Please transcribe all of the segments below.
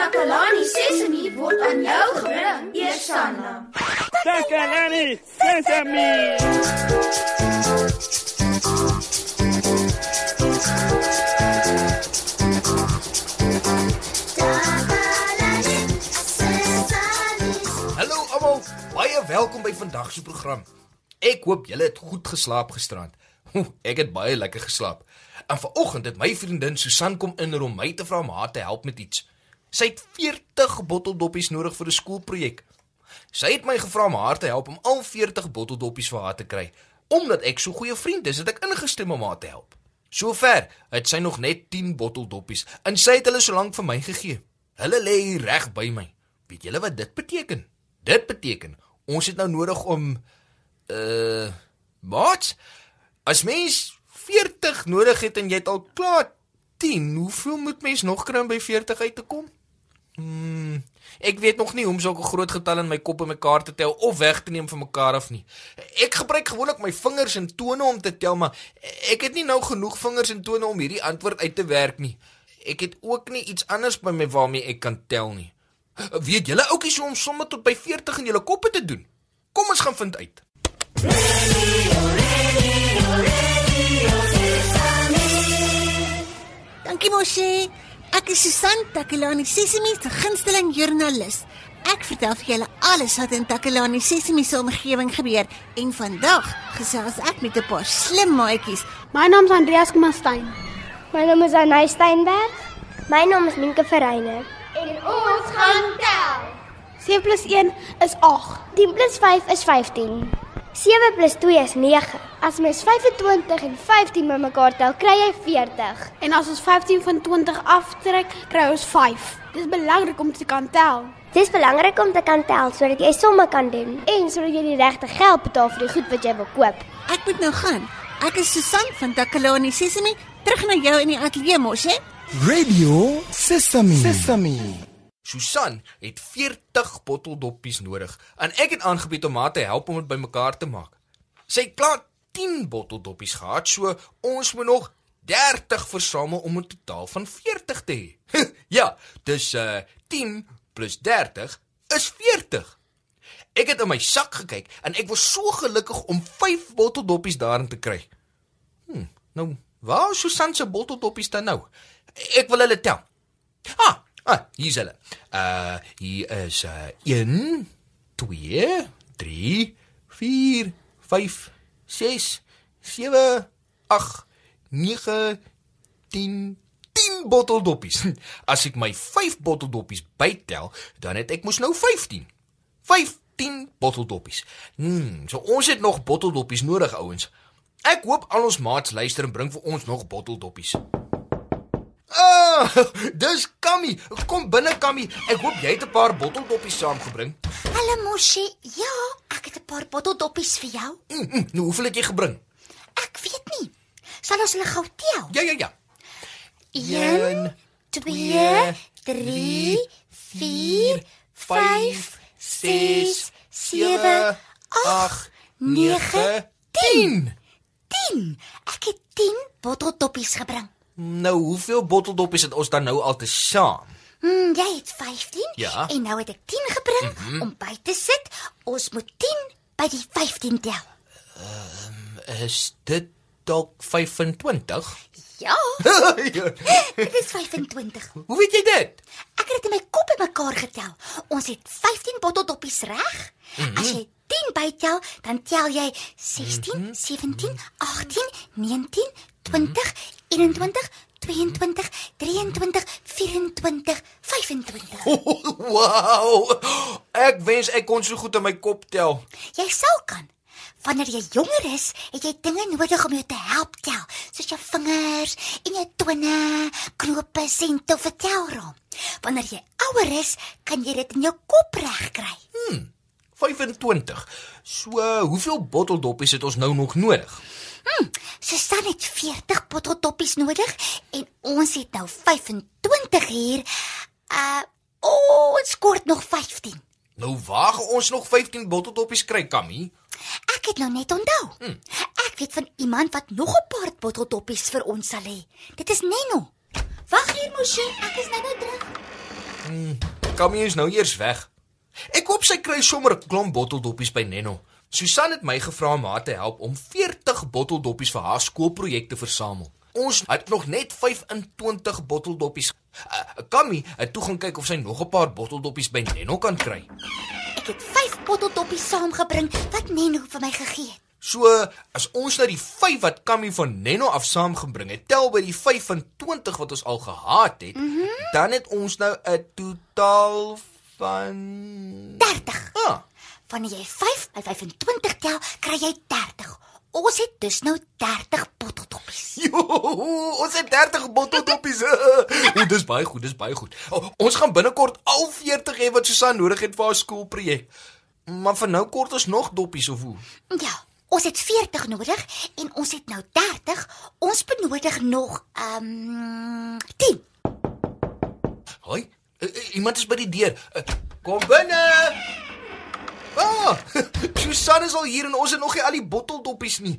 Takalani Sesemi word aan jou gebring, Eersanna. Takalani Sesemi. Hallo almal, baie welkom by vandag se program. Ek hoop julle het goed geslaap gisterand. Ek het baie lekker geslaap. En vanoggend het my vriendin Susan kom inroer om my te vra om haar te help met iets. Sy het 40 botteldoppies nodig vir 'n skoolprojek. Sy het my gevra om haar te help om al 40 botteldoppies vir haar te kry. Omdat ek so goeie vriend is, het ek ingestem om haar te help. Sover het sy nog net 10 botteldoppies en sy het hulle so lank vir my gegee. Hulle lê reg by my. Weet julle wat dit beteken? Dit beteken ons het nou nodig om uh wat? As mens 40 nodig het en jy het al klaar 10, hoeveel moet mens nog kry om by 40 uit te kom? Hmm, ek weet nog nie hoe om sulke groot getalle in my kop en mekaar te tel of weg te neem van mekaar af nie. Ek gebruik gewoonlik my vingers en tone om te tel, maar ek het nie nou genoeg vingers en tone om hierdie antwoord uit te werk nie. Ek het ook nie iets anders by my waarmee ek kan tel nie. Weet julle oukies hoe om somme tot by 40 in julle koppe te doen? Kom ons gaan vind uit. Dankie Moshi. Ek is Susan Takelani Sesimi se gunsteling joernalis. Ek vertel vir julle alles wat in Takelani Sesimi se omgewing gebeur en vandag gesels ek met 'n paar slim maatjies. My naam is Andreas Komastyn. My naam is Anay Steinberg. My naam is Minke Verreine. En ons gaan tel. 7 + 1 is 8. 10 + 5 is 15. 7 + 2 is 9. As mens 25 en 15 bymekaar tel, kry jy 40. En as ons 15 van 20 aftrek, kry ons 5. Dis belangrik om te kan tel. Dis belangrik om te kan tel sodat jy somme kan doen en sodat jy die regte geld betaal vir die goed wat jy wil koop. Ek moet nou gaan. Ek is Susan van Takelani Sesimi. Terug na jou in die ateljee Moshi. Radio Sesame. Sesame. Susan het 40 botteldoppies nodig en ek het aangebied om haar te help om dit bymekaar te maak. Sy het klaar 10 botteldoppies gehad, so ons moet nog 30 versamel om 'n totaal van 40 te hê. ja, dis uh 10 plus 30 is 40. Ek het in my sak gekyk en ek was so gelukkig om 5 botteldoppies daarin te kry. Hm, nou, waar is Susan se botteldoppies dan nou? Ek wil hulle tel. Ah, ah hier is hulle. Uh hier is uh 1 2 3 4 5 6 7 8 9 10 10 botteldoppies. As ek my 5 botteldoppies bytel, dan het ek mos nou 15. 15 botteldoppies. Hmm, so ons het nog botteldoppies nodig, ouens. Ek hoop al ons maats luister en bring vir ons nog botteldoppies. Ah, dis Kammy. Kom binne Kammy. Ek hoop jy het 'n paar botteldoppies saamgebring. Hallo Moshi. Ja, ek het 'n paar botteldoppies vir jou. Mm, mm, nou hoeveel het jy gebring? Ek weet nie. Sal ons hulle gou tel? Ja, ja, ja. 1 2 3 4 5 6 7 8 9 10. 10. Ek het 10 botteldoppies gebring. Nou, hoeveel botteldoppies het ons dan nou al te saam? Hm, jy het 15 Ja. en nou het ek 10 gebring mm -hmm. om by te sit. Ons moet 10 by die 15 tel. Is dit dalk 25? Ja, Ja. dit is 25. Hoe weet jy dit? Ek het dit in my kop bymekaar getel. Ons het 15 botteldoppies reg. Mm -hmm. As jy 10 bytel, dan tel jy 16, mm -hmm. 17, 18, 19, 20, 21, 22, 23, 24, 25. Wow! Ek wens ek kon so goed in my kop tel. Jy sal kan. Wanneer jy jonger is, het jy dinge nodig om jou te help tel, soos jou vingers en jou tone, knope en te vertelraam. Wanneer jy ouer is, kan jy dit in jou kop regkry. 25. So, hoeveel botteldoppies het ons nou nog nodig? Susan het 40 botteldoppies nodig en ons het nou 25 hier. Uh ons kort nog 15. Nou waar ons nog 15 botteldoppies kry, Kammy? Ek het nou net onthou. Hm. Ek weet van iemand wat nog 'n paar botteldoppies vir ons sal hê. Dit is Neno. Wag hier, Moshi, ek is nou nou terug. Kammy is nou eers weg. Ek hoop sy kry sommer 'n klomp botteldoppies by Nenno. Susan het my gevra om haar te help om 40 botteldoppies vir haar skoolprojek te versamel. Ons het nog net 25 botteldoppies. Uh, Kammy het toe gaan kyk of sy nog 'n paar botteldoppies by Nenno kan kry. Ek het 5 botteldoppies saamgebring wat Neno vir my gegee het. So as ons nou die 5 wat Kammy van Nenno af saamgebring het, tel by die 25 wat ons al gehad het, mm -hmm. dan het ons nou 'n totaal van 30. Ah, Wanneer jy 5 by 25 tel, kry jy 30. Ons het dus nou 30 botteldoppies. Jo, ons het 30 botteldoppies. o, dis baie goed, dis baie goed. O, ons gaan binnekort al 40 hê wat Susan nodig het vir haar skoolprojek. Maar vir nou kort ons nog doppies of hoe? Ja, ons het 40 nodig en ons het nou 30. Ons benodig nog ehm um, 10. Hoi, iemand is by die deur. Uh, kom binne. Ah, Susan is al hier en ons het nog nie al die botteldoppies nie.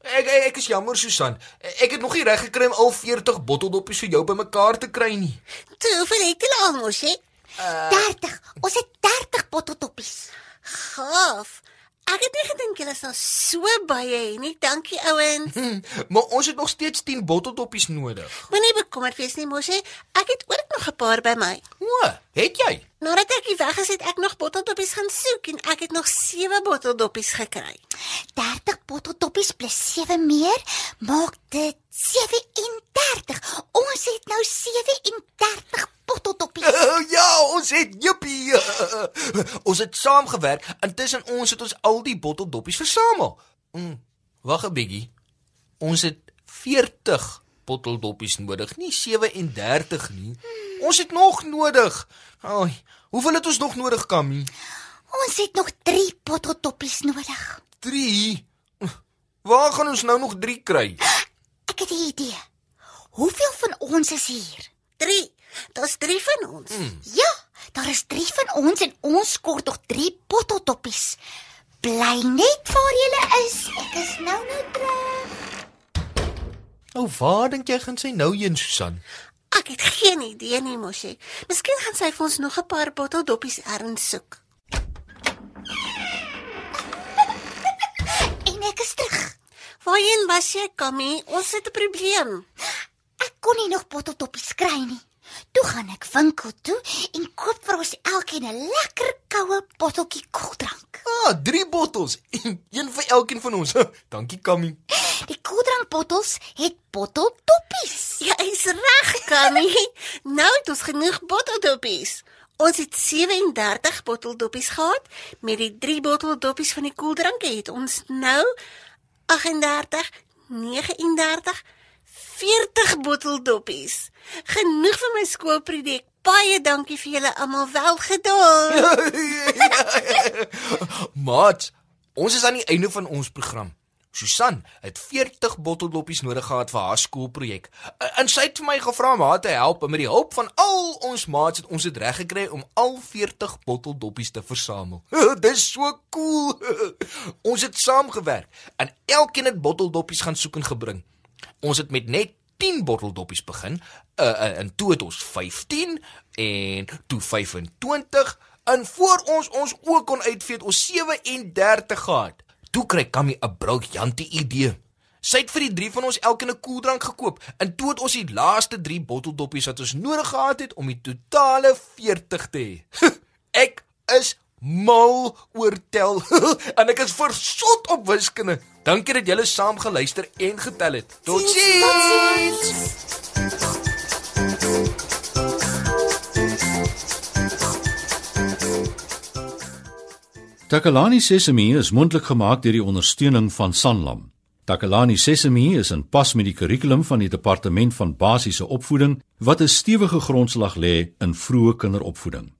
Ek ek, ek is jammer Susan. Ek het nog nie reg gekry om al 40 botteldoppies vir jou bymekaar te kry nie. Toe, hoeveel het julle al mos, hè? 30. Ons het 30 botteldoppies. Gaaf. Ek het nie gedink julle sal so baie hê nie. Dankie ouens. Hm, maar ons het nog steeds 10 botteldoppies nodig. Moenie bekommerd wees nie, mos, hè? Ek het ook nog 'n paar by my. O, het jy? Nadat ek hier weg is, het ek nog botteldoppies gaan soek en ek het nog 7 botteldoppies gekry. 30 botteldoppies plus 7 meer maak dit 37. Ons het nou 37 botteldoppies. Uh, ja, ons het jippie. ons het saamgewerk en tussen ons het ons al die botteldoppies versamel. Mm, Wag 'n bietjie. Ons het 40 botteldoppies nodig, nie 37 nie. Ons het nog nodig. Ai, hoeveel het ons nog nodig, Kammy? Ons het nog 3 botteldoppies nodig. 3. Waar gaan ons nou nog 3 kry? Ek het 'n idee. Hoeveel van ons is hier? 3. Daar's 3 van ons. Mm. Ja, daar is 3 van ons en ons kort nog 3 botteldoppies. Bly net waar jy is. Ek is nou nou terug. Nou, waar dink jy gaan sy nou heen, Susan? Ek het geen idee nie, mosie. Miskien gaan sy vir ons nog 'n paar botteldoppies erns soek. En ek is terug. Waarheen was jy, Kammy? Ons het 'n probleem. Ek kon nie nog botteldoppies kry nie. Toe gaan ek winkel toe en koop vir ons elkeen 'n lekker koue botteltjie koeldrank. Ah, 3 bottels. Een vir elkeen van ons. Dankie, Kammy. Die koeldrankbottels het botteldoppies. Jy is reg, Kammy. nou het ons genoeg botteldoppies. Ons het 37 botteldoppies gehad. Met die 3 botteldoppies van die koeldranke het ons nou 38, 39, 40 botteldoppies. Genoeg vir my skoolprojek. Baie dankie vir julle almal wel gedaan. Maat, ons is aan die einde van ons program. Susan het 40 botteldoppies nodig gehad vir haar skoolprojek. En sy het vir my gevra om haar te help en met die hulp van al ons maats het ons dit reg gekry om al 40 botteldoppies te versamel. Dis so cool. ons het saamgewerk en elkeen het botteldoppies gaan soek en gebring. Ons het met net 10 botteldoppies begin. Uh, en toe het ons 15 en toe 25 en voor ons ons ook kon uitvee het ons 37 gehad. Toe kry Kammy 'n briljante idee. Sy het vir die drie van ons elkeen 'n koeldrank gekoop en toe het ons die laaste 3 botteldoppies wat ons nodig gehad het om die totale 40 te hê. ek is mal oor tel en ek is versot op wiskunde. Dankie dat julle saam geluister en getel het. Totsiens. Takalani Sesemi is mondelik gemaak deur die ondersteuning van Sanlam. Takalani Sesemi is in pas met die kurrikulum van die departement van basiese opvoeding wat 'n stewige grondslag lê in vroeë kinderopvoeding.